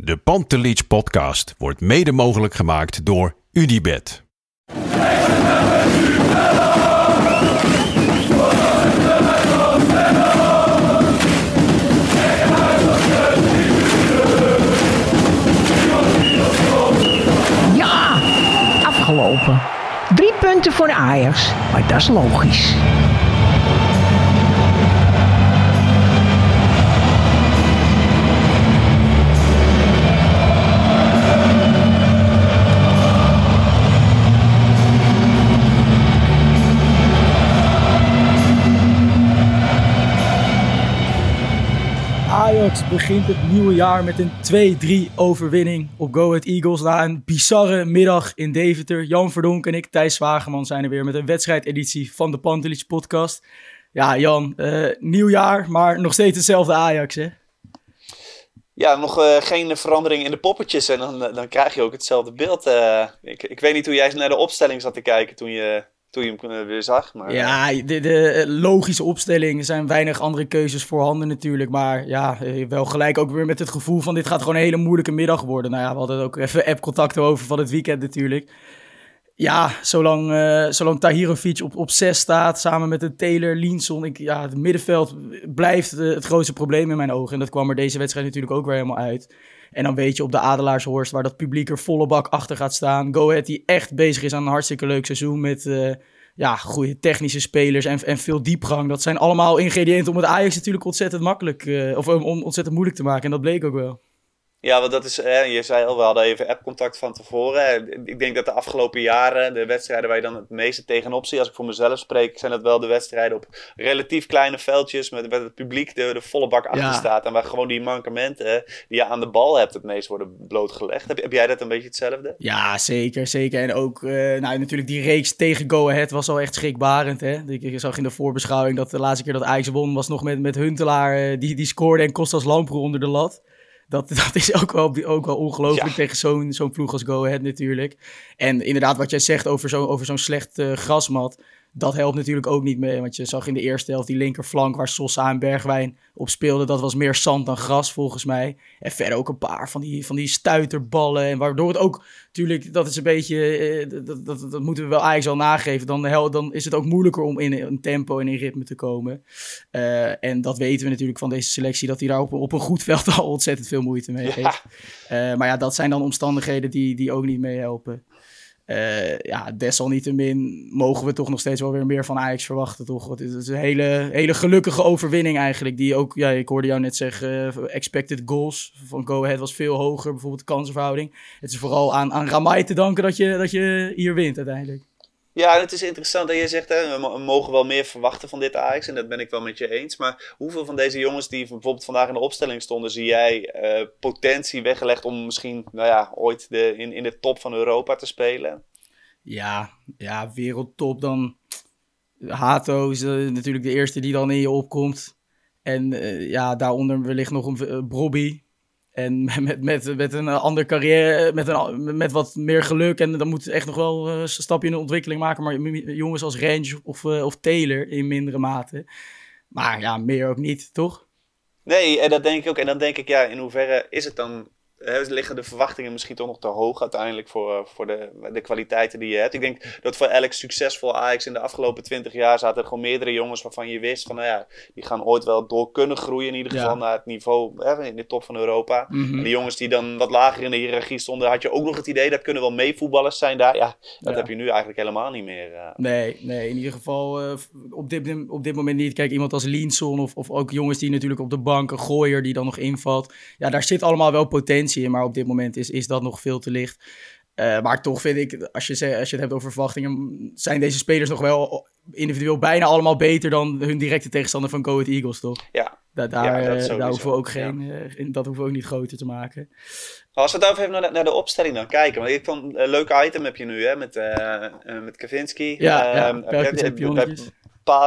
De Pantelich podcast wordt mede mogelijk gemaakt door UdiBet. Ja, afgelopen. Drie punten voor Ajax, maar dat is logisch. Begint het nieuwe jaar met een 2-3 overwinning op Go Ahead Eagles na een bizarre middag in Deventer. Jan Verdonk en ik, Thijs Zwageman, zijn er weer met een wedstrijdeditie van de Pantelich podcast. Ja, Jan, uh, nieuw jaar, maar nog steeds hetzelfde Ajax, hè? Ja, nog uh, geen verandering in de poppetjes en dan, dan krijg je ook hetzelfde beeld. Ik, ik weet niet hoe jij naar de opstelling zat te kijken toen je toen je hem weer zag. Maar, ja, de, de logische opstelling. Er zijn weinig andere keuzes voorhanden natuurlijk. Maar ja, wel gelijk ook weer met het gevoel van dit gaat gewoon een hele moeilijke middag worden. Nou ja, we hadden ook even app-contacten over van het weekend natuurlijk. Ja, zolang, uh, zolang Tahirovic op, op 6 staat, samen met de Taylor, Linson. Ik, ja, het middenveld blijft het grootste probleem in mijn ogen. En dat kwam er deze wedstrijd natuurlijk ook weer helemaal uit. En dan weet je op de Adelaarshorst, waar dat publiek er volle bak achter gaat staan. Go Ahead die echt bezig is aan een hartstikke leuk seizoen met uh, ja, goede technische spelers en, en veel diepgang. Dat zijn allemaal ingrediënten om het Ajax natuurlijk ontzettend makkelijk, uh, of ontzettend moeilijk te maken. En dat bleek ook wel. Ja, want dat is, hè, je zei al, we hadden even appcontact van tevoren. Ik denk dat de afgelopen jaren, de wedstrijden waar je dan het meeste tegenop ziet, als ik voor mezelf spreek, zijn dat wel de wedstrijden op relatief kleine veldjes, met, met het publiek de, de volle bak achter ja. staat. En waar gewoon die mankementen die je aan de bal hebt het meest worden blootgelegd. Heb, heb jij dat een beetje hetzelfde? Ja, zeker, zeker. En ook, uh, nou natuurlijk die reeks tegen Go Ahead was al echt schrikbarend. Hè? Ik zag in de voorbeschouwing dat de laatste keer dat Ajax won was nog met, met Huntelaar, uh, die, die scoorde en Kostas Lamproe onder de lat. Dat, dat is ook wel, ook wel ongelooflijk ja. tegen zo'n zo'n ploeg als Go Ahead natuurlijk. En inderdaad, wat jij zegt over zo'n over zo'n slecht uh, grasmat dat helpt natuurlijk ook niet mee. Want je zag in de eerste helft die linkerflank waar Sosa en Bergwijn op speelden. Dat was meer zand dan gras volgens mij. En verder ook een paar van die, van die stuiterballen. En waardoor het ook, natuurlijk, dat is een beetje, dat, dat, dat moeten we wel eigenlijk al nageven. Dan, dan is het ook moeilijker om in een tempo en in ritme te komen. Uh, en dat weten we natuurlijk van deze selectie, dat hij daar op, op een goed veld al ontzettend veel moeite mee heeft. Ja. Uh, maar ja, dat zijn dan omstandigheden die, die ook niet meehelpen. Uh, ja, desalniettemin mogen we toch nog steeds wel weer meer van Ajax verwachten, toch? Het is een hele, hele gelukkige overwinning eigenlijk. Die ook, ja, ik hoorde jou net zeggen, uh, expected goals van Go Ahead was veel hoger, bijvoorbeeld de kansenverhouding. Het is vooral aan, aan Ramai te danken dat je, dat je hier wint uiteindelijk. Ja, het is interessant dat je zegt, hè, we mogen wel meer verwachten van dit Ajax. En dat ben ik wel met je eens. Maar hoeveel van deze jongens die bijvoorbeeld vandaag in de opstelling stonden, zie jij uh, potentie weggelegd om misschien, nou ja, ooit de, in, in de top van Europa te spelen? Ja, ja wereldtop dan. Hato is uh, natuurlijk de eerste die dan in je opkomt. En uh, ja, daaronder wellicht nog een Brobby. En met, met, met een andere carrière, met, een, met wat meer geluk. En dan moet echt nog wel een stapje in de ontwikkeling maken. Maar jongens als Range of, of Taylor in mindere mate. Maar ja, meer ook niet, toch? Nee, en dat denk ik ook. En dan denk ik, ja, in hoeverre is het dan liggen de verwachtingen misschien toch nog te hoog uiteindelijk voor, voor de, de kwaliteiten die je hebt. Ik denk dat voor elk succesvol Ajax in de afgelopen twintig jaar zaten er gewoon meerdere jongens waarvan je wist van nou ja, die gaan ooit wel door kunnen groeien in ieder geval ja. naar het niveau hè, in de top van Europa. Mm -hmm. En die jongens die dan wat lager in de hiërarchie stonden, had je ook nog het idee dat kunnen wel meevoetballers zijn daar. Ja, dat ja. heb je nu eigenlijk helemaal niet meer. Uh. Nee, nee, in ieder geval uh, op, dit, op dit moment niet. Kijk, iemand als Linson of, of ook jongens die natuurlijk op de bank, een gooier die dan nog invalt. Ja, daar zit allemaal wel potentie maar op dit moment is, is dat nog veel te licht. Uh, maar toch vind ik, als je, als je het hebt over verwachtingen, zijn deze spelers nog wel individueel bijna allemaal beter dan hun directe tegenstander van Go Ahead Eagles, toch? Ja. daar, daar hoeven we ook geen, ja. dat hoeven we ook niet groter te maken. Als we dan even naar de, naar de opstelling dan kijken. Want ik vond een leuk item heb je nu hè, met, uh, met Kavinsky. Ja,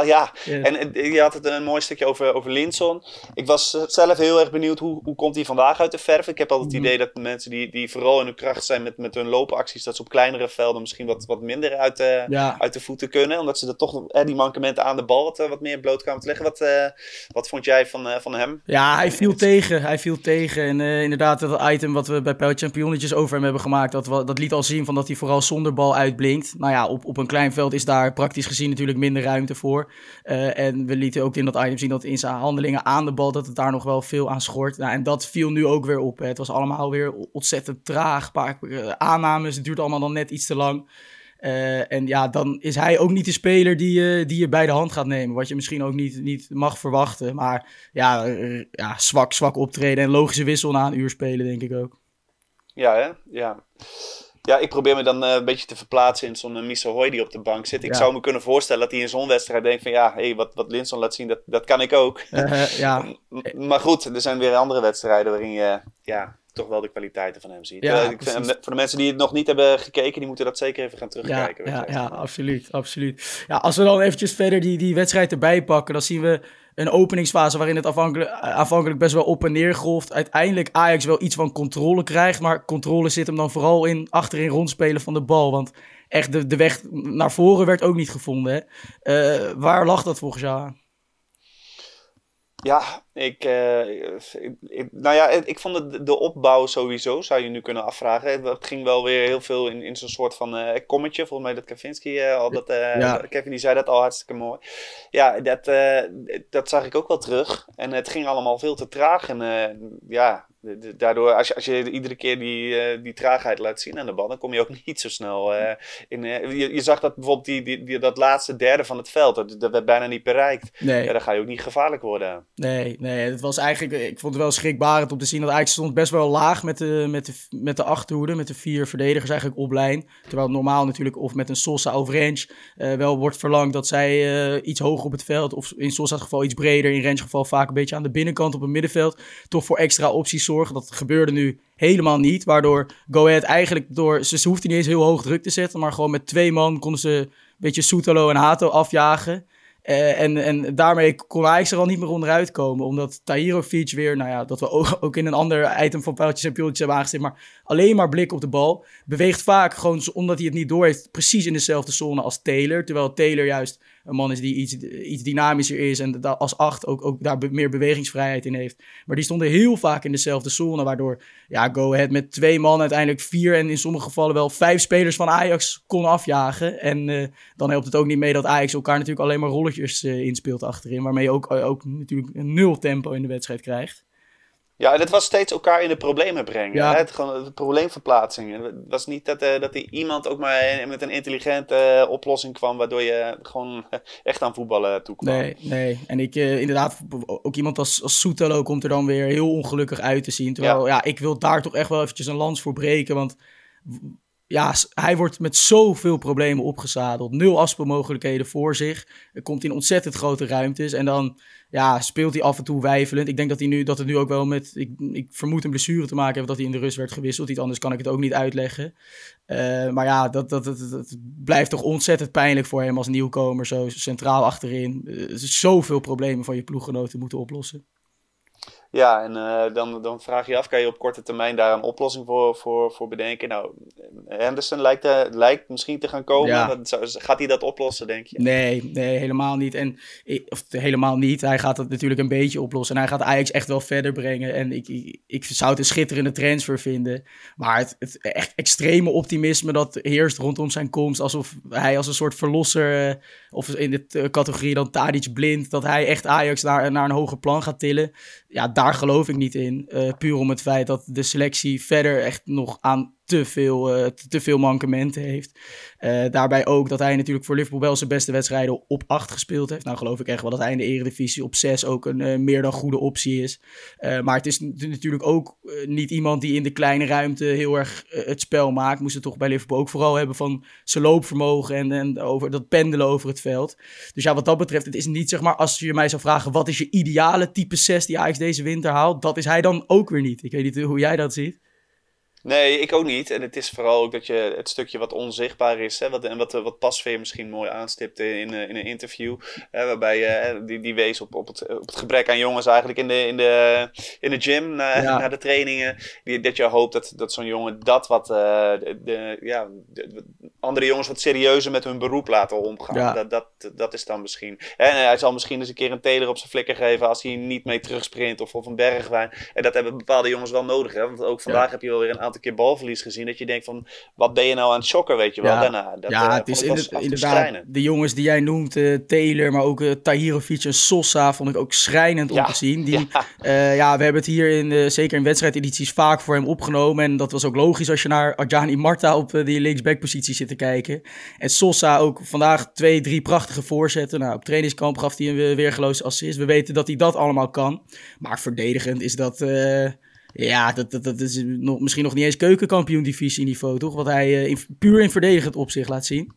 ja. En je had het een mooi stukje over, over Linson. Ik was zelf heel erg benieuwd hoe, hoe komt hij vandaag uit de verf. Ik heb altijd het mhm. idee dat mensen die, die vooral in hun kracht zijn met, met hun loopacties, dat ze op kleinere velden misschien wat, wat minder uit de, uit de voeten kunnen. Omdat ze er toch eh, die mankementen aan de bal wat, wat meer bloot kwamen te leggen. Wat, uh, wat vond jij van, uh, van hem? Ja, hij viel tegen. Hij viel tegen. En uh, inderdaad, dat item wat we bij Pijl Championnetjes over hem hebben gemaakt, dat, dat liet al zien van dat hij vooral zonder bal uitblinkt. Nou ja, op, op een klein veld is daar praktisch gezien natuurlijk minder ruimte voor. Uh, en we lieten ook in dat item zien dat in zijn handelingen aan de bal, dat het daar nog wel veel aan schort. Nou, en dat viel nu ook weer op. Hè. Het was allemaal weer ontzettend traag. Paar uh, aannames, het duurt allemaal dan net iets te lang. Uh, en ja, dan is hij ook niet de speler die, die je bij de hand gaat nemen. Wat je misschien ook niet, niet mag verwachten. Maar ja, ja zwak, zwak optreden en logische wissel na een uur spelen, denk ik ook. Ja, hè? Ja. Ja, ik probeer me dan uh, een beetje te verplaatsen in zo'n uh, Miso Hoy die op de bank zit. Ik zou me kunnen voorstellen dat hij in zo'n wedstrijd denkt van ja, hey, wat, wat Linson laat zien, dat, dat kan ik ook. Uh, ja. maar goed, er zijn weer andere wedstrijden waarin je ja, toch wel de kwaliteiten van hem ziet. Ja, ik vind, voor de mensen die het nog niet hebben gekeken, die moeten dat zeker even gaan terugkijken. Ja, ja, ja, absoluut, absoluut. Ja, als we dan eventjes verder die, die wedstrijd erbij pakken, dan zien we een openingsfase waarin het afhankelijk, afhankelijk best wel op en neer golft. Uiteindelijk Ajax wel iets van controle krijgt, maar controle zit hem dan vooral in achterin rondspelen van de bal. Want echt de, de weg naar voren werd ook niet gevonden. Hè? Uh, waar lag dat volgens jou aan? Ja, ik, uh, ik, nou ja, ik vond het, de opbouw sowieso, zou je nu kunnen afvragen. Het ging wel weer heel veel in, in zo'n soort van uh, kommetje. Volgens mij dat Kavinsky uh, al dat, ja. Kevin die zei dat al hartstikke mooi. Ja, dat, dat zag ik ook wel terug. En het ging allemaal veel te traag. En ja, daardoor, als je, als je iedere keer die, die traagheid laat zien aan de bal, dan kom je ook niet zo snel in. Je, je, zag dat bijvoorbeeld die, die, die, dat laatste derde van het veld, dat, dat werd bijna niet bereikt. Nee. Ja, dan ga je ook niet gevaarlijk worden. Nee, nee, het was eigenlijk, ik vond het wel schrikbarend om te zien dat Ajax stond best wel laag met de, met de, met de achterhoede, met de vier verdedigers eigenlijk op lijn. Terwijl normaal natuurlijk, of met een Sosa of Range, wel wordt verlangd dat zij iets hoger op het veld, of in Sosa's geval iets breder, in Range geval vaak een beetje aan de binnenkant op het middenveld, toch voor extra opties zorgen. Dat gebeurde nu helemaal niet. Waardoor Go Ahead eigenlijk door... Ze, ze hoefden niet eens heel hoog druk te zetten. Maar gewoon met twee man konden ze een beetje Soetalo en Hato afjagen. Uh, en, en daarmee kon Ajax er al niet meer onderuit komen. Omdat Tahirovic weer, nou ja, dat we ook, ook in een ander item van pijltjes en pieltjes hebben aangezet. Maar alleen maar blik op de bal. Beweegt vaak gewoon, omdat hij het niet door heeft, precies in dezelfde zone als Taylor. Terwijl Taylor juist een man is die iets, iets dynamischer is en als acht ook, ook daar meer bewegingsvrijheid in heeft. Maar die stonden heel vaak in dezelfde zone, waardoor ja, Go Ahead met twee man uiteindelijk vier en in sommige gevallen wel vijf spelers van Ajax kon afjagen. En uh, dan helpt het ook niet mee dat Ajax elkaar natuurlijk alleen maar rolletjes uh, inspeelt achterin, waarmee je ook, ook natuurlijk een nul tempo in de wedstrijd krijgt. Ja, het was steeds elkaar in de problemen brengen. Ja. Hè? Het, gewoon, de probleemverplaatsing. Het was niet dat, uh, dat er iemand ook maar met een intelligente uh, oplossing kwam, waardoor je gewoon echt aan voetballen toe kwam. Nee, nee. En ik, uh, inderdaad, ook iemand als, als Soetelo komt er dan weer heel ongelukkig uit te zien. Terwijl, ja. ja, ik wil daar toch echt wel eventjes een lans voor breken, want ja, hij wordt met zoveel problemen opgezadeld. Nul afspeelmogelijkheden voor zich. Er komt in ontzettend grote ruimtes. En dan ja, speelt hij af en toe wijfelend. Ik denk dat, hij nu, dat het nu ook wel met... Ik, ik vermoed een blessure te maken heeft dat hij in de rust werd gewisseld. Iets anders kan ik het ook niet uitleggen. Uh, maar ja, dat, dat, blijft toch ontzettend pijnlijk voor hem als nieuwkomer. Zo centraal achterin. Uh, zoveel problemen van je ploeggenoten moeten oplossen. Ja, en uh, dan, dan vraag je af, kan je op korte termijn daar een oplossing voor, voor, voor bedenken? Nou, Henderson lijkt, uh, lijkt misschien te gaan komen. Ja. gaat hij dat oplossen, denk je? Nee, nee helemaal niet. En, of helemaal niet. Hij gaat het natuurlijk een beetje oplossen. En hij gaat Ajax echt wel verder brengen. En ik, ik, ik zou het een schitterende transfer vinden. Maar het, het echt extreme optimisme dat heerst rondom zijn komst. Alsof hij als een soort verlosser, uh, of in de categorie dan Tadic blind, dat hij echt Ajax naar, naar een hoger plan gaat tillen. Ja, daar geloof ik niet in. Uh, puur om het feit dat de selectie verder echt nog aan te veel, uh, te, veel mankementen heeft. Uh, daarbij ook dat hij natuurlijk voor Liverpool wel zijn beste wedstrijden op 8 gespeeld heeft. Nou geloof ik echt wel dat hij in de eredivisie op 6 ook een uh, meer dan goede optie is. maar het is natuurlijk ook niet iemand die in de kleine ruimte heel erg het spel maakt. Moest het toch bij Liverpool ook vooral hebben van zijn loopvermogen en, en over dat pendelen over het veld. Dus ja, wat dat betreft, het is niet zeg maar als je mij zou vragen wat is je ideale type 6 die Ajax deze winter haalt. Dat is hij dan ook weer niet. Ik weet niet hoe jij dat ziet. Nee, ik ook niet. En het is vooral ook dat je het stukje wat onzichtbaar is. Hè, wat, en wat, wat Pasveer misschien mooi aanstipte in, in een interview. Hè, waarbij uh, die, die wees op, op, het, op het gebrek aan jongens eigenlijk in de, in de, in de gym. Na, ja. na de trainingen. Die, dat je hoopt dat, dat zo'n jongen dat wat. Uh, de, ja, de, andere jongens wat serieuzer met hun beroep laten omgaan. Ja. Dat, dat, dat is dan misschien. En hij zal misschien eens een keer een teler op zijn flikker geven. als hij niet mee terugsprint of, of een bergwijn. En dat hebben bepaalde jongens wel nodig. Hè? Want ook vandaag heb je wel weer een aantal aantal keer balverlies gezien. Dat je denkt van, wat ben je nou aan het shocken, weet je wel, ja. daarna. Dat, ja, uh, het is inderdaad, de jongens die jij noemt, uh, Taylor, maar ook uh, Tahirovic en Sosa, vond ik ook schrijnend om te zien. Die, ja. ja. we hebben het hier in, zeker in wedstrijdedities vaak voor hem opgenomen. En dat was ook logisch als je naar Adjani Marta op die linksbackpositie zit te kijken. En Sosa ook vandaag twee, drie prachtige voorzetten. Nou, op trainingskamp gaf hij een weergeloos assist. We weten dat hij dat allemaal kan. Maar verdedigend is dat... Ja, dat, dat, dat is nog, misschien nog niet eens keukenkampioen divisie niveau, toch? Wat hij uh, in, puur in verdedigend opzicht laat zien.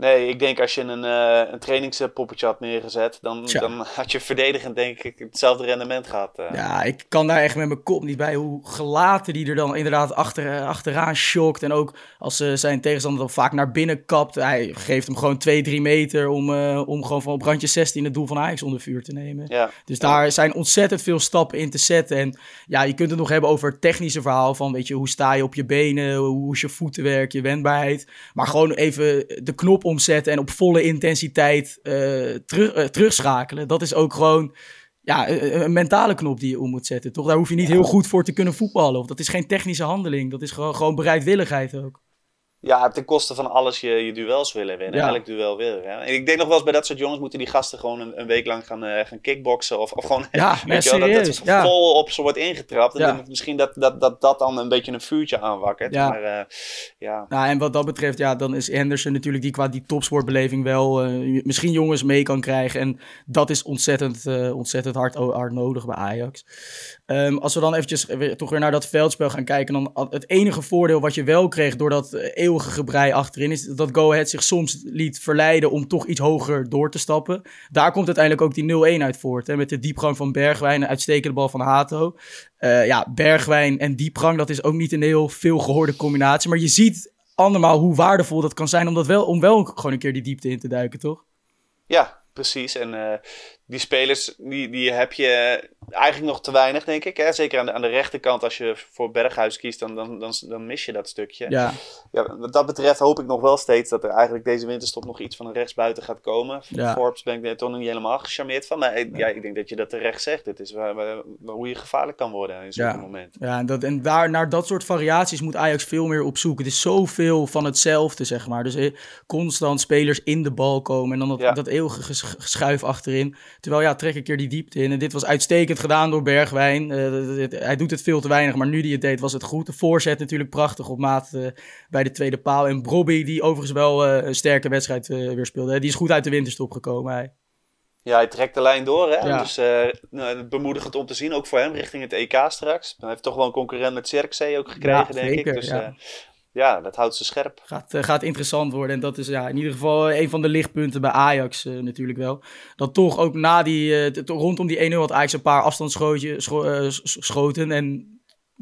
Nee, ik denk als je een, uh, een trainingspoppetje had neergezet, dan, dan had je verdedigend denk ik hetzelfde rendement gehad. Uh. Ja, ik kan daar echt met mijn kop niet bij hoe gelaten die er dan inderdaad achter, achteraan shockt. En ook als uh, zijn tegenstander dan vaak naar binnen kapt, hij geeft hem gewoon 2, 3 meter om, om gewoon van op randje 16 het doel van Ajax onder vuur te nemen. Ja. Dus daar zijn ontzettend veel stappen in te zetten. En ja, je kunt het nog hebben over het technische verhaal van, weet je, hoe sta je op je benen, hoe is je voetenwerk, je wendbaarheid. Maar gewoon even de knop omzetten en op volle intensiteit uh, terug, uh, terugschakelen. Dat is ook gewoon ja, een, een, mentale knop die je om moet zetten. Toch? Daar hoef je niet heel goed voor te kunnen voetballen. Of dat is geen technische handeling. Dat is gewoon, gewoon bereidwilligheid ook. Ja, ten koste van alles je, je duels willen winnen. Ja. Elk duel willen. Ja. En ik denk nog wel eens bij dat soort jongens moeten die gasten gewoon een, een week lang gaan, uh, gaan kickboksen. Of, of gewoon ja, weet je wel, dat het ja. vol op ze wordt ingetrapt. En ja. misschien dat, dat, dat dat dan een beetje een vuurtje aanwakkert. Ja. Maar, uh, ja. Nou, en wat dat betreft, ja, dan is Henderson natuurlijk die qua die topsportbeleving wel uh, misschien jongens mee kan krijgen. En dat is ontzettend, ontzettend hard, hard nodig bij Ajax. Um, als we dan eventjes weer, toch weer naar dat veldspel gaan kijken. Dan het enige voordeel wat je wel kreeg door dat eeuwige gebrei achterin is dat Go Ahead zich soms liet verleiden om toch iets hoger door te stappen. Daar komt uiteindelijk ook die 0-1 uit voort. Hè, met de diepgang van Bergwijn, een uitstekende bal van Hato. Uh, ja, Bergwijn en diepgang, dat is ook niet een heel veel gehoorde combinatie. Maar je ziet andermaal hoe waardevol dat kan zijn om, dat wel, om wel gewoon een keer die diepte in te duiken, toch? Ja, precies. En uh, die spelers, die, die heb je eigenlijk nog te weinig, denk ik. Hè? Zeker aan de, aan de rechterkant, als je voor Berghuis kiest, dan, dan, dan, dan mis je dat stukje. Ja. Ja, wat dat betreft hoop ik nog wel steeds dat er eigenlijk deze winterstop nog iets van een rechtsbuiten gaat komen. Ja. Forbes ben ik er toch niet helemaal gecharmeerd van. Maar ja. ik denk dat je dat terecht zegt. Het is waar, waar, hoe je gevaarlijk kan worden in zo'n ja. moment. Ja, en, dat, en daar, naar dat soort variaties moet Ajax veel meer op zoeken. Het is zoveel van hetzelfde, zeg maar. Dus eh, constant spelers in de bal komen en dan dat, dat eeuwige geschuif achterin. Terwijl ja, trek een keer die diepte in. En dit was uitstekend gedaan door Bergwijn. Uh, hij doet het veel te weinig, maar nu die het deed was het goed. De voorzet natuurlijk prachtig op maat uh, bij de tweede paal. En Brobby, die overigens wel uh, een sterke wedstrijd weer speelde. Die is goed uit de winterstop gekomen. Hij. Ja, hij trekt de lijn door. Hè? Ja. Dus nou, bemoedigend om te zien, ook voor hem richting het EK straks. Hij heeft toch wel een concurrent met Zirkzee ook gekregen, ja, denk zeker, ik. Dus ja ja, dat houdt ze scherp. Gaat, uh, gaat interessant worden. En dat is ja, in ieder geval een van de lichtpunten bij Ajax uh, natuurlijk wel. Dat toch ook na die, uh, rondom die 1-0 had Ajax een paar afstandsschoten. Scho en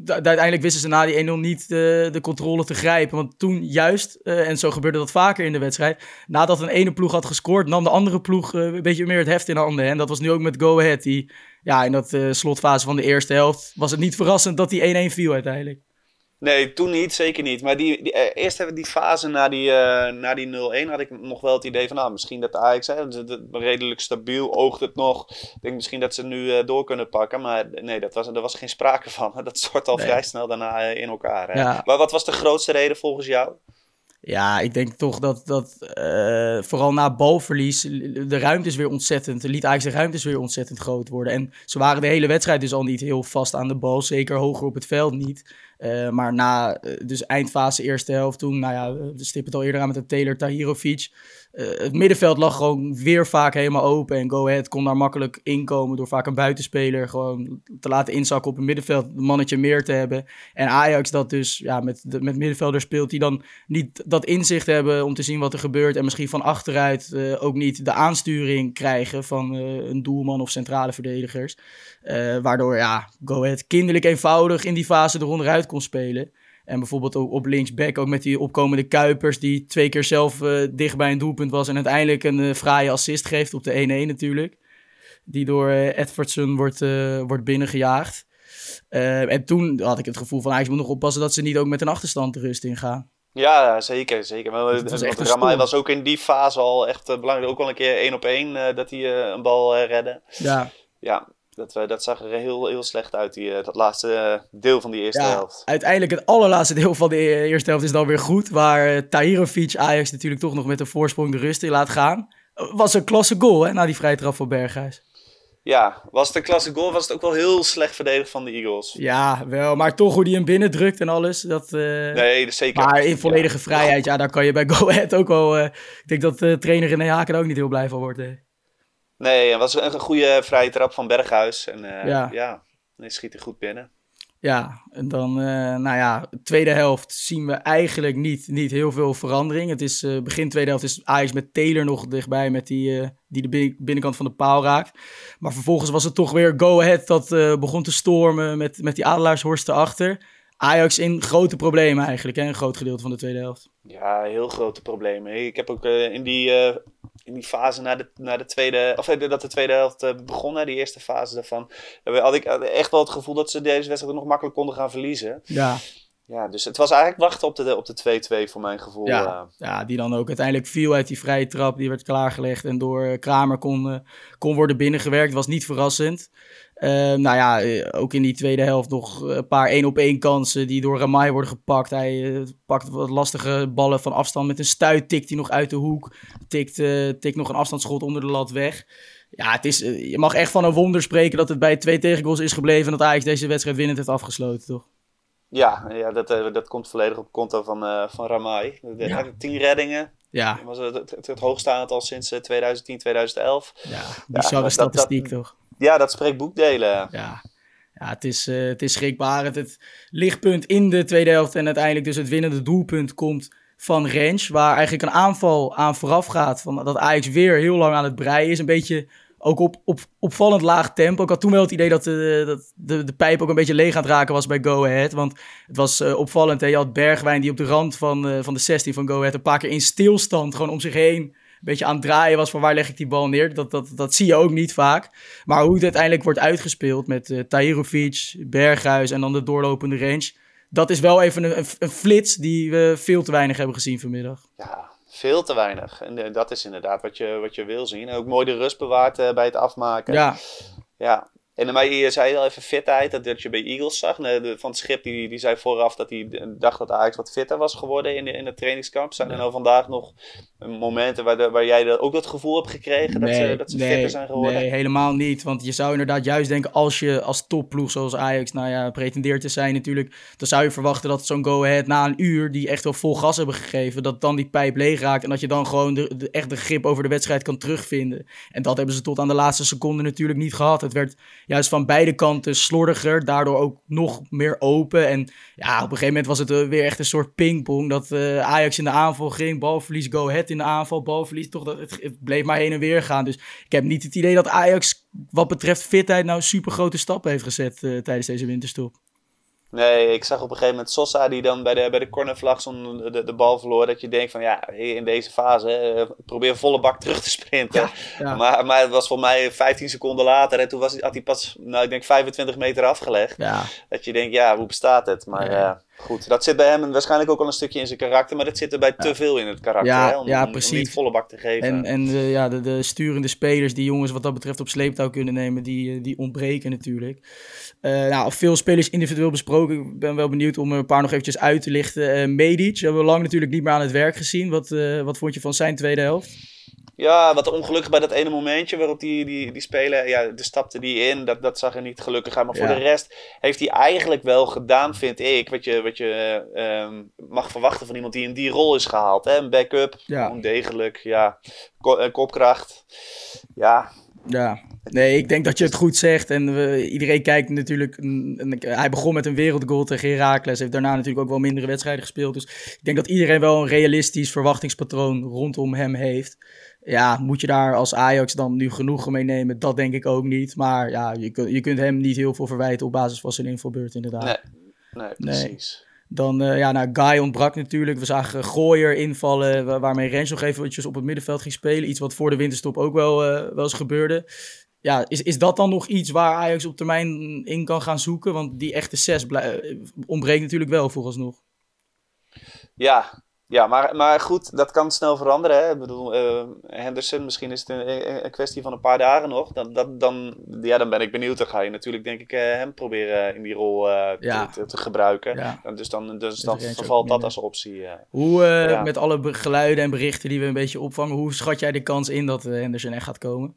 uiteindelijk wisten ze na die 1-0 niet de, de controle te grijpen. Want toen juist, en zo gebeurde dat vaker in de wedstrijd, nadat een ene ploeg had gescoord, nam de andere ploeg een beetje meer het heft in handen. En dat was nu ook met Go Ahead. Die, ja, in dat slotfase van de eerste helft was het niet verrassend dat die 1-1 viel uiteindelijk. Nee, toen niet, zeker niet. Maar die, die uh, eerst hebben die fase na die, uh, na die 0-1 had ik nog wel het idee van, nou, misschien dat de Ajax, hè, redelijk stabiel oogt het nog. Ik denk misschien dat ze nu uh, door kunnen pakken, maar nee, dat was, er was geen sprake van. Dat stort al nee. vrij snel daarna in elkaar. Ja. Maar wat was de grootste reden volgens jou? Ja, ik denk toch dat, dat vooral na balverlies de ruimtes weer ontzettend, liet eigenlijk de ruimtes weer ontzettend groot worden. En ze waren de hele wedstrijd dus al niet heel vast aan de bal, zeker hoger op het veld niet. Uh, maar na, dus eindfase eerste helft toen, nou ja, we stippen het al eerder aan met de Taylor Tahirovic. Uh, het middenveld lag gewoon weer vaak helemaal open. En Go Ahead kon daar makkelijk inkomen door vaak een buitenspeler gewoon te laten inzakken op het middenveld. Een mannetje meer te hebben. En Ajax dat dus ja, met, met middenvelders speelt die dan niet dat inzicht hebben om te zien wat er gebeurt. En misschien van achteruit ook niet de aansturing krijgen van een doelman of centrale verdedigers. waardoor ja, Go Ahead kinderlijk eenvoudig in die fase eronderuit kon spelen. En bijvoorbeeld ook op linksback, ook met die opkomende Kuipers, die twee keer zelf uh, dicht bij een doelpunt was en uiteindelijk een uh, fraaie assist geeft op de 1-1 natuurlijk. Die door uh, Edwardson wordt, wordt binnengejaagd. en toen had ik het gevoel van, eigenlijk moet nog oppassen dat ze niet ook met een achterstand de rust ingaan. Ja, zeker. zeker. Maar, was Ramai was ook in die fase al echt belangrijk. Ook wel een keer één op één dat hij een bal redde. Ja. Ja, dat, dat zag er heel, heel slecht uit, die, uh, dat laatste uh, deel van die eerste ja, helft. Uiteindelijk het allerlaatste deel van de eerste helft is dan weer goed. Waar uh, Tahirovic Ajax natuurlijk toch nog met een voorsprong de rust in laat gaan. Was een klasse goal hè, na die vrije trap van Berghuis. Ja, was het een klasse goal, was het ook wel heel slecht verdedigd van de Eagles. Ja, wel, maar toch hoe die hem binnen drukt en alles. Dat, nee, zeker. Maar in volledige ja. vrijheid, ja, daar kan je bij Go Ahead ook wel... ik denk dat de trainer in de Haken ook niet heel blij van wordt. Hè. Nee, het was een goede vrije trap van Berghuis. En uh, ja, ja hij schiet er goed binnen. Ja, en dan, uh, nou ja, tweede helft zien we eigenlijk niet, niet heel veel verandering. Het is uh, begin tweede helft is Ajax met Taylor nog dichtbij, met die, die de binnenkant van de paal raakt. Maar vervolgens was het toch weer Go Ahead dat begon te stormen met, met die Adelaarshorst erachter. Ajax in grote problemen eigenlijk, hè? een groot gedeelte van de tweede helft. Ja, heel grote problemen. Ik heb ook in die in die fase na de, na de tweede, of eh, dat de tweede helft uh, begon, hè, die eerste fase daarvan, had ik echt wel het gevoel dat ze deze wedstrijd nog makkelijk konden gaan verliezen. Ja. Ja, dus het was eigenlijk wachten op de, op de 2-2 voor mijn gevoel. Ja, uh. ja, die dan ook uiteindelijk viel uit die vrije trap. Die werd klaargelegd en door Kramer kon, kon worden binnengewerkt. Was niet verrassend. Uh, nou ja, ook in die tweede helft nog een paar één op één kansen die door Ramai worden gepakt. Hij uh, pakt wat lastige ballen van afstand met een stuit, tikt hij nog uit de hoek. Tikt, uh, tikt nog een afstandsschot onder de lat weg. Ja, het is, je mag echt van een wonder spreken dat het bij twee tegengoals is gebleven en dat Ajax deze wedstrijd winnend heeft afgesloten, toch? Ja, ja dat, dat komt volledig op konto van, van Ramai. Ja. Tien reddingen. Ja. Dat was het, het, het hoogste aantal sinds 2010, 2011. Ja, bizarre ja, statistiek dat, toch? Ja, dat spreekt boekdelen. Ja, ja het, is, uh, het is schrikbarend. Het lichtpunt in de tweede helft en uiteindelijk dus het winnende doelpunt komt van Rens. Waar eigenlijk een aanval aan vooraf gaat. Van dat Ajax weer heel lang aan het breien is. Een beetje ook op, op opvallend laag tempo. Ik had toen wel het idee dat de, dat de, de pijp ook een beetje leeg aan het raken was bij Go Ahead. Want het was uh, opvallend. Hè? Je had Bergwijn die op de rand van, van de 16 van Go Ahead een paar keer in stilstand gewoon om zich heen beetje aan het draaien was van waar leg ik die bal neer. Dat, dat, dat zie je ook niet vaak. Maar hoe het uiteindelijk wordt uitgespeeld met uh, Tahirovic, Berghuis en dan de doorlopende range. Dat is wel even een, een, flits die we veel te weinig hebben gezien vanmiddag. Ja, veel te weinig. En dat is inderdaad wat je, wat je wil zien. Ook mooi de rust bewaard uh, bij het afmaken. Ja. Ja, en maar je zei al even fitheid, dat, dat je bij Eagles zag. Van het schip die, die zei vooraf dat hij dacht dat Ajax wat fitter was geworden in, de, in het trainingskamp. Zijn er nou vandaag nog momenten waar, de, waar jij ook dat gevoel hebt gekregen dat ze, dat ze nee, fitter zijn geworden? Nee, helemaal niet. Want je zou inderdaad juist denken, als je als topploeg zoals Ajax nou ja, pretendeert te zijn natuurlijk, dan zou je verwachten dat zo'n go-ahead na een uur, die echt wel vol gas hebben gegeven, dat dan die pijp leeg raakt en dat je dan gewoon de, de, echt de grip over de wedstrijd kan terugvinden. En dat hebben ze tot aan de laatste seconde natuurlijk niet gehad. Het werd juist van beide kanten slordiger, daardoor ook nog meer open. En ja, op een gegeven moment was het eh, weer echt een soort pingpong. Dat uh, Ajax in de aanval ging, balverlies, go ahead in de aanval, balverlies. Toch, dat, het, bleef maar heen en weer gaan. Dus ik heb niet het idee dat Ajax wat betreft fitheid nou super grote stappen heeft gezet uh, tijdens deze winterstop. Nee, ik zag op een gegeven moment Sosa die dan bij de, bij de cornervlag de, de, bal verloor. Dat je denkt van ja, in deze fase uh, probeer volle bak terug te sprinten. Ja, ja. Maar, maar het was voor mij 15 seconden later en toen was, had hij pas, nou ik denk 25 meter afgelegd. Ja. Dat je denkt ja, hoe bestaat het? Maar ja. uh, goed. Dat zit bij hem waarschijnlijk ook al een stukje in zijn karakter, maar dat zit er bij te veel in het karakter. Ja, hè, om, ja, om precies. niet volle bak te geven. En, en de, ja, de, de sturende spelers die jongens wat dat betreft op sleeptouw kunnen nemen, die, eh, die ontbreken natuurlijk. Eh, nou, veel spelers individueel besproken. Ik ben wel benieuwd om er een paar nog eventjes uit te lichten. Eh Medic hebben we lang natuurlijk niet meer aan het werk gezien. Wat, wat vond je van zijn tweede helft? Ja, wat ongelukkig bij dat ene momentje waarop die, die, die speler, ja, de stapte die in, dat, dat zag er niet gelukkig uit. Maar voor de rest heeft hij eigenlijk wel gedaan, vind ik, wat je, wat je eh, ehm, mag verwachten van iemand die in die rol is gehaald. Hè? Een backup, Ja. gewoon degelijk, ja, Ko- eh, kopkracht. Ja, Ja, nee, ik denk dat je het goed zegt. En we, iedereen kijkt natuurlijk. en- hij begon met een wereldgoal tegen Heracles. Heeft daarna natuurlijk ook wel mindere wedstrijden gespeeld. Dus ik denk dat iedereen wel een realistisch verwachtingspatroon rondom hem heeft. Ja, moet je daar als Ajax dan nu genoegen mee nemen? Dat denk ik ook niet. Maar ja, je, kun- je kunt hem niet heel veel verwijten op basis van zijn invalbeurt, inderdaad. nee, nee, Nee. precies. Dan, eh, ja, nou, Guy ontbrak natuurlijk. We zagen Gooier invallen, wa- waarmee Rens nog eventjes op het middenveld ging spelen. Iets wat voor de winterstop ook wel, eh, wel eens gebeurde. Ja, is, is dat dan nog iets waar Ajax op termijn in kan gaan zoeken? Want die echte zes eh, ontbreekt natuurlijk wel vooralsnog. Ja, ja maar, maar goed, dat kan snel veranderen. Hè? Ik bedoel, eh, Henderson, misschien is het een, kwestie van een paar dagen nog. Dan, dat, dan, ja, dan ben ik benieuwd. Dan ga je natuurlijk, denk ik, eh, hem proberen in die rol eh, Ja. te, gebruiken. Ja. En Dus dan, dus dan er vervalt dat als optie. Hoe, Ja. met alle geluiden en berichten die we een beetje opvangen, hoe schat jij de kans in dat Henderson echt gaat komen?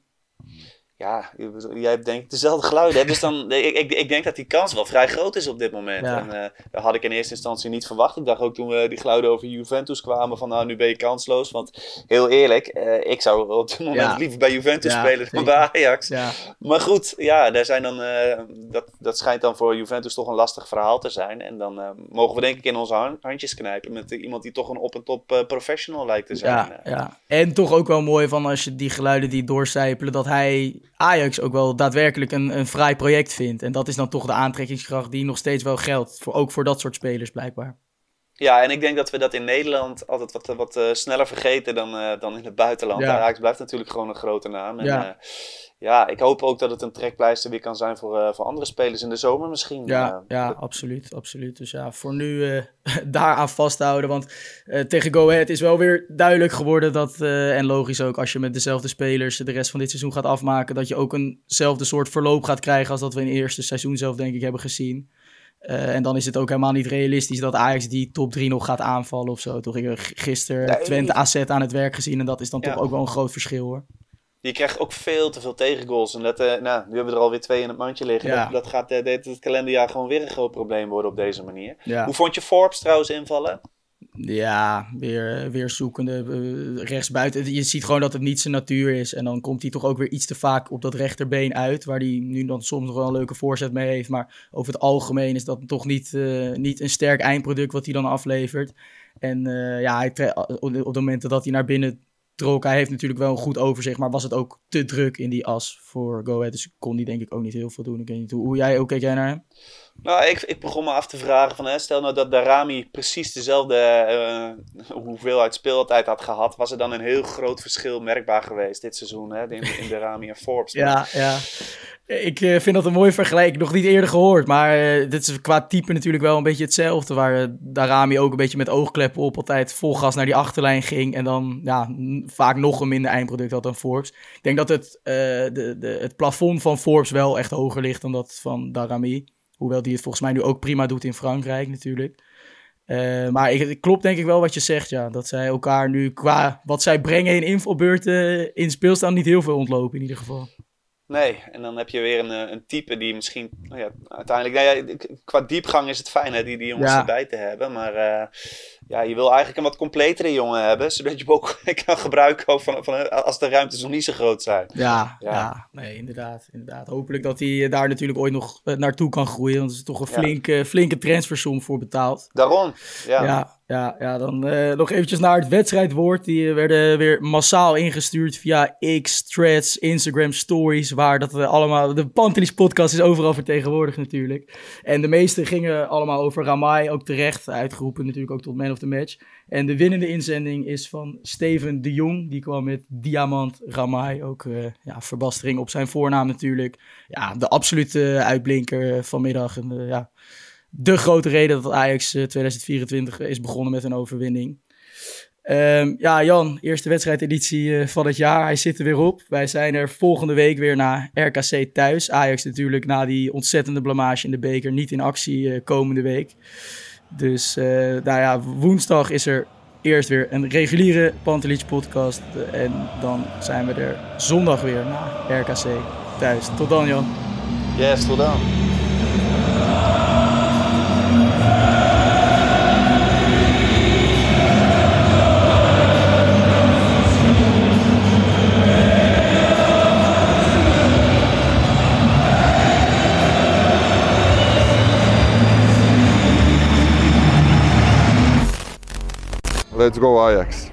Ja, jij hebt denk ik dezelfde geluiden. Dus dan, ik, ik, ik denk dat die kans wel vrij groot is op dit moment. Ja. En, eh, dat had ik in eerste instantie niet verwacht. Ik dacht ook toen we die geluiden over Juventus kwamen van nou, nu ben je kansloos. Want heel eerlijk, eh, ik zou op dit moment Ja. liever bij Juventus Ja, spelen dan bij Ajax. Ja, Maar goed, ja, daar zijn dan, eh, dat, dat schijnt dan voor Juventus toch een lastig verhaal te zijn. En dan eh, mogen we denk ik in onze han- handjes knijpen met iemand die toch een op en top professional lijkt te zijn. Ja, ja. En toch ook wel mooi van als je die geluiden die doorcijpelen, dat hij Ajax ook wel daadwerkelijk een, een fraai project vindt. En dat is dan toch de aantrekkingskracht die nog steeds wel geldt. Voor, ook voor dat soort spelers blijkbaar. Ja, en ik denk dat we dat in Nederland altijd wat, wat eh, sneller vergeten dan, eh, dan in het buitenland. Ja. Ajax blijft natuurlijk gewoon een grote naam. En, Ja. Ja. ik hoop ook dat het een trekpleister weer kan zijn voor, eh, voor andere spelers in de zomer misschien. Ja, Eh, ja absoluut, absoluut. Dus ja, voor nu eh daaraan vasthouden. Want tegen Go Ahead is wel weer duidelijk geworden dat, en logisch ook, als je met dezelfde spelers de rest van dit seizoen gaat afmaken, dat je ook eenzelfde soort verloop gaat krijgen als dat we in het eerste seizoen zelf denk ik hebben gezien. En dan is het ook helemaal niet realistisch dat Ajax die top 3 nog gaat aanvallen of zo. Toch, ik heb gisteren. Twente AZ aan het werk gezien en dat is dan Ja. toch ook wel een groot verschil hoor. Je krijgt ook veel te veel tegengoals. En dat, eh, nou, nu hebben we er alweer twee in het mandje liggen. Ja. Dat, dat gaat eh, dit het kalenderjaar gewoon weer een groot probleem worden op deze manier. Ja. Hoe vond je Forbes trouwens invallen? Ja, weer, weer zoekende eh, rechtsbuiten. Je ziet gewoon dat het niet zijn natuur is. En dan komt hij toch ook weer iets te vaak op dat rechterbeen uit. Waar hij nu dan soms nog wel een leuke voorzet mee heeft. Maar over het algemeen is dat toch niet, niet een sterk eindproduct wat hij dan aflevert. En ja, hij op de momenten dat hij naar binnen hij heeft natuurlijk wel een goed overzicht. Maar was het ook te druk in die as voor Go Ahead. Dus kon hij denk ik ook niet heel veel doen. Ik weet niet hoe, hoe jij ook kijk jij naar hem? Nou, ik, ik begon me af te vragen van, hè, stel nou dat Darami precies dezelfde eh, hoeveelheid speeltijd had gehad, was er dan een heel groot verschil merkbaar geweest dit seizoen, hè, in, in Darami en Forbes. Ja, ja. Ik eh, vind dat een mooie vergelijking. Nog niet eerder gehoord. Maar eh, dit is qua type natuurlijk wel een beetje hetzelfde. Waar eh, Darami ook een beetje met oogkleppen op altijd vol gas naar die achterlijn ging. En dan ja, vaak nog een minder eindproduct had dan Forbes. Ik denk dat het, de, de, het plafond van Forbes wel echt hoger ligt dan dat van Darami. Hoewel die het volgens mij nu ook prima doet in Frankrijk natuurlijk. Maar ik, het klopt denk ik wel wat je zegt, ja. Dat zij elkaar nu qua wat zij brengen in invalbeurten in speelstand niet heel veel ontlopen in ieder geval. Nee, en dan heb je weer een, eh, een type die misschien, nou ja, uiteindelijk, nou ja, qua diepgang is het fijn hè, die, die jongens Ja. erbij te hebben. Maar eh, ja, je wil eigenlijk een wat completere jongen hebben, zodat je hem ook kan gebruiken ook van, van, als de ruimtes nog niet zo groot zijn. Ja, ja. Ja. nee, inderdaad, inderdaad. Hopelijk dat hij eh, daar natuurlijk ooit nog naartoe kan groeien. Want er is toch een Ja. flinke, flinke transfersom voor betaald. Daarom, ja. Ja, ja, dan eh, nog eventjes naar het wedstrijdwoord. Die eh, werden weer massaal ingestuurd via X, Threads, Instagram Stories. Waar dat we allemaal... De Pantelis podcast is overal vertegenwoordigd natuurlijk. En de meeste gingen allemaal over Ramai. Ook terecht uitgeroepen natuurlijk ook tot man of the match. En de winnende inzending is van Steven de Jong. Die kwam met Diamant Ramai. Ook eh, ja, verbastering op zijn voornaam natuurlijk. Ja, de absolute uitblinker vanmiddag. En, eh, ja, de grote reden dat Ajax 2024 is begonnen met een overwinning. Um, ja, Jan, eerste wedstrijdeditie uh, van het jaar. Hij zit er weer op. Wij zijn er volgende week weer naar RKC thuis. Ajax natuurlijk na die ontzettende blamage in de beker niet in actie uh, komende week. Dus uh, nou ja, woensdag is er eerst weer een reguliere Pantelich podcast. en dan zijn we er zondag weer naar RKC thuis. Tot dan, Jan. Yes, tot dan. Let's go Ajax.